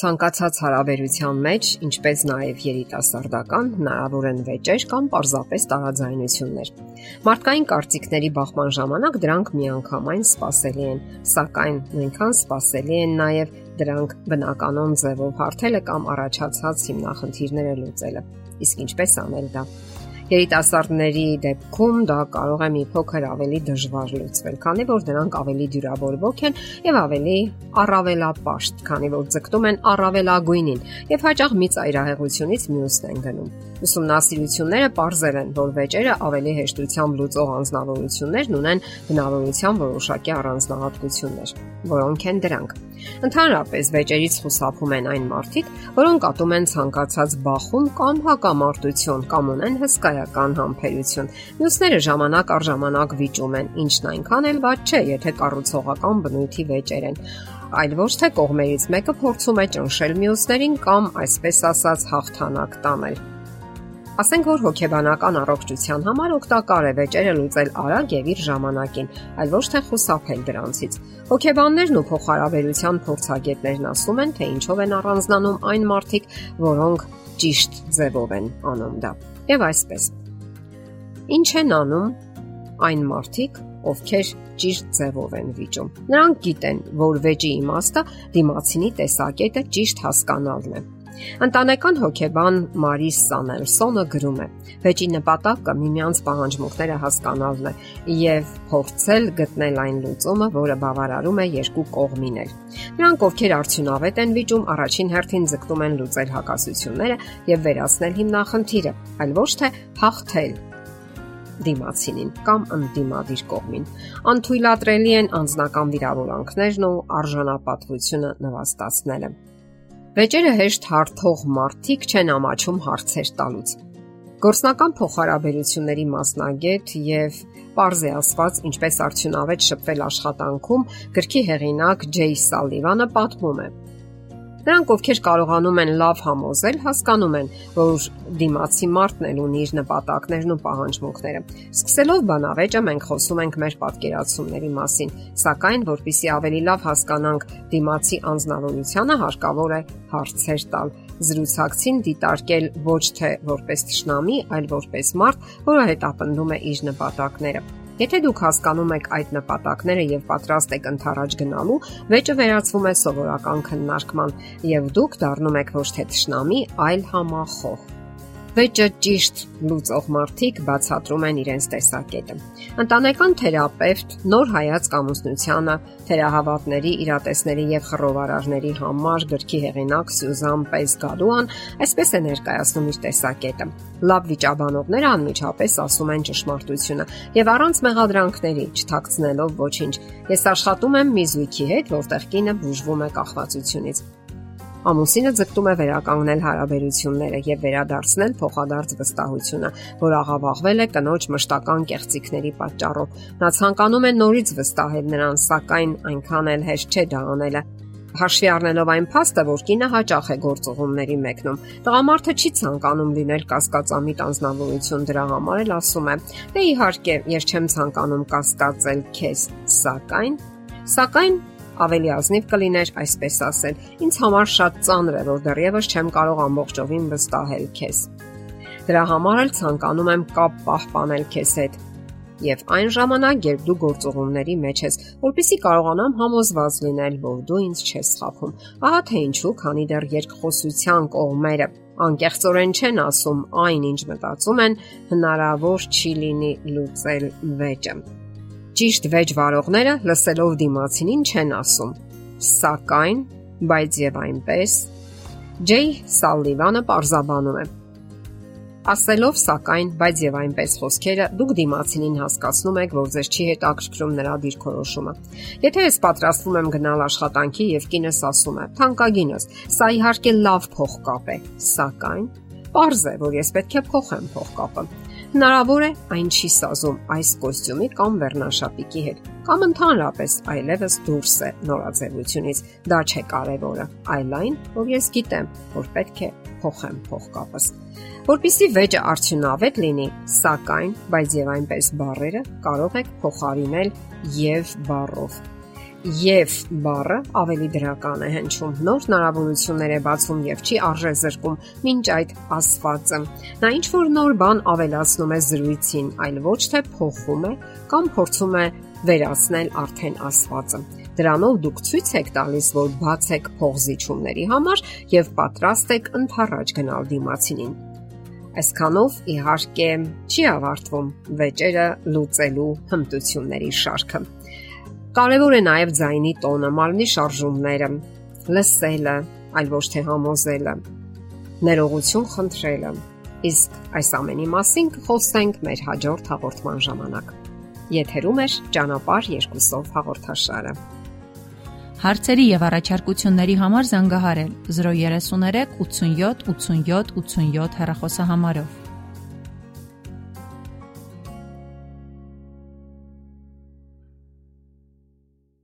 Ցանկացած հարաբերության մեջ, ինչպես նաև երիտասարդական, հնարավոր են վեճեր կամ պարզապես տարաձայնություններ։ Մարդկային կարծիքների բախման ժամանակ դրանք միանգամայն սпасելի են, սակայն նույնքան սпасելի են նաև դրանք բնականոն ձևով հարթելը կամ առաջացած հիմնախնդիրները լուծելը։ Իսկ ինչպես անել դա։ Երիտասարդների դեպքում դա կարող է մի փոքր ավելի դժվար լուծվել, քանի որ նրանք ավելի դյուրավորվող են եւ ավելի առավելապաշտ, քանի որ ձգտում են առավելագույնին եւ հաճախ մի ծայրահեղությունից մյուսն են գնում։ Ուսումնասիրությունները ողջել են, որ վեճերը ավելի հեշտությամբ լուծող անznավորություններն ունեն բնավորության որոշակի առանձնահատկություններ, որոնք են դրանք։ Ընդհանրապես վեճերից խուսափում են այն մարդիկ, որոնք ատում են ցանկացած բախում կամ հակամարտություն կամ ունեն հսկայական համբերություն։ Մյուսները ժամանակ առ ժամանակ վիճում են, ինչն այնքան էլ ված չէ, եթե կառուցողական բնույթի վեճեր են այլ ոչ թե կողմերից մեկը փորձում է ճնշել մյուսներին կամ այսպես ասած հաղթանակ տանել։ Ասենք որ հոգեբանական առողջության համար օգտակար է վեճերը լուծել արագ եւ իր ժամանակին, այլ ոչ թե խուսափել դրանցից։ Հոգեբաններն ու փոխհարաբերության փորձագետներն ասում են, թե ինչով են առանձնանում այն մարդիկ, որոնք ճիշտ ձևով են անում դա։ Եվ այսպես։ Ինչ են անում այն մարդիկ, ովքեր ճիշտ ձևով են վիճում։ Նրանք գիտեն, որ վեճի իմաստը դիմացինի տեսակետը ճիշտ հասկանալն է Ընտանեկան հոգեբան Մարիս Սաներսոնը գրում է. Վեճի նպատակը միմյանց պահանջմունքները հասկանալն է եւ փորձել գտնել այն լուծումը, որը բավարարում է երկու կողմին Նրանք, ովքեր արդյունավետ են վիճում, առաջին հերթին ձգտում են լուծել հակասությունները եւ վերացնել հիմնախնդիրը, այլ ոչ թե հաղթել դիմացինին կամ ընդդիմադիր կողմին։ Անթույլատրելի են անձնական վիրավորանքներն ու արժանապատվությունը նվաստացնելը։ Վեճերը հեշտ հարթող մարդիկ չեն ամաչում հարցեր տալուց։ Գործնական փոխհարաբերությունների մասնագետ եւ Պարզե ասված ինչպես արդյունավետ շփվել աշխատանքում գրքի հեղինակ Ջեյ Սալիվանը պատմում է. Նրանք, ովքեր կարողանում են լավ համոզել, հասկանում են, որ դիմացի մարդն էլ ունի իր նպատակներն ու պահանջմունքները։ Սկսելով բանավեճը մենք խոսում ենք մեր պատկերացումների մասին, սակայն որpիսի ավելի լավ հասկանանք դիմացի անznավորությունը, հարկավոր է հարցեր տալ, զրուցակցին դիտարկել ոչ թե որպես ճշնամի, այլ որպես մարդ, որը հետապնդում է իր նպատակները։ Եթե դուք հասկանում եք այդ նպատակները եւ պատրաստ եք ընթառաջ գնալու, վեճը վերածվում է սովորական քննարկման եւ դուք դառնում եք ոչ թե ճշնամի, այլ համախոհ վեճը ճիշտ լուծող մարդիկ բացատրում են իրենց տեսակետը։ Ընտանեկան թերապևտ նոր հայացք ամուսնությանը, թերահավատների, իրատեսների եւ խռովարարների համար գրքի հեղինակ Սյուզան Պեսգալուան այսպես է ներկայացնում իր տեսակետը։ Լավ վիճաբանողները անմիջապես ասում են ճշմարտությունը եւ առանց մեղադրանքների, չթաքցնելով ոչինչ։ Ես աշխատում եմ մի զույգի հետ, որտեղ կինը բուժվում է կախվածությունից Ամուսինը ձգտում է վերականգնել հարաբերությունները եւ վերադարձնել փոխադարձ վստահությունը, որ աղավաղվել է կնոջ մշտական կեղծիքների պատճառով։ Նա ցանկանում է նորից վստահել նրան, սակայն այնքան էլ հեշտ չէ դա անելը։ Հաշվի առնելով այն փաստը, որ կինը հաճախ է գործողումների մեկնում, տղամարդը չի ցանկանում լինել կասկածամիտ անznավորություն դրա համար էլ ասում է. «Դե իհարկե, ես չեմ ցանկանում կասկածել քեզ, սակայն Սակայն ավելի ազնիվ կլիներ այսպես ասել. Ինձ համար շատ ծանր է, որ դեռևս չեմ կարող ամբողջովին վստահել քեզ։ Դրա համար էլ ցանկանում եմ կապ պահպանել քեզ հետ եւ այն ժամանակ, երբ դու գործողումների մեջ ես, որpիսի կարողանամ համոզված լինել, որ դու ինձ չես խափում։ Ահա թե ինչու, քանի դեռ երկխոսության կողմերը անկեղծորեն չեն ասում այն, ինչ մտածում են, հնարավոր չի լինի լուծել վեճը։ Ճիշտ վեճ վարողները լսելով դիմացինին չեն ասում. Սակայն, բայց եւ այնպես Ջեյ Սալլիվանը parzabanum է։ Ասելով սակայն, բայց եւ այնպես խոսքերը դուք դիմացինին հասկացնում եք, որ ձեզ չի հետաքրքրում նրա դիրքորոշումը։ Եթե ես պատրաստվում եմ գնալ աշխատանքի եւ կինս ասում է. «Թանկագինս, սա իհարկե լավ փողկապ է, սակայն Պարզ է, որ ես պետք է փոխեմ փողկապը։ Հնարավոր է այն չի սազում այս կոստյումի կամ վերնաշապիկի հետ, կամ ընդհանրապես այլևս դուրս է նորաձևությունից։ Դա չէ կարևորը, այլ այն, որ ես գիտեմ, որ պետք է փոխեմ փողկապս։ Որպիսի վեճը արդյունավետ լինի, սակայն, բայց եւ այնպես բարերը կարող եք փոխարինել եւ բառով եւ բառը ավելի դրական է հնչում։ Նոր հնարավորություններ է բացում եւ չի արժե զրկում մինչ այդ ասվածը։ Նա ինչ որ նոր բան ավելացնում է զրույցին, այլ ոչ թե փոխում է կամ փորձում է վերացնել արդեն ասվածը։ Դրանով դուք ցույց եք տալիս, որ բաց եք փողզիչումների համար եւ պատրաստ եք ընթառաջ գնալ դիմացինին։ Այսքանով իհարկե չի ավարտվում վեճերը լուծելու հմտությունների շարքը։ Կարևոր է նաև ձայնի տոնը, մարմնի շարժումները, լսելը, այլ ոչ թե համոզելը, ներողություն խնդրելը։ Իսկ այս ամենի մասին կխոսենք մեր հաջորդ հաղորդման ժամանակ։ Եթերում է ճանապարհ երկուսով հաղորդաշարը։ Հարցերի եւ առաջարկությունների համար զանգահարել 033 87 87 87 հեռախոսահամարով։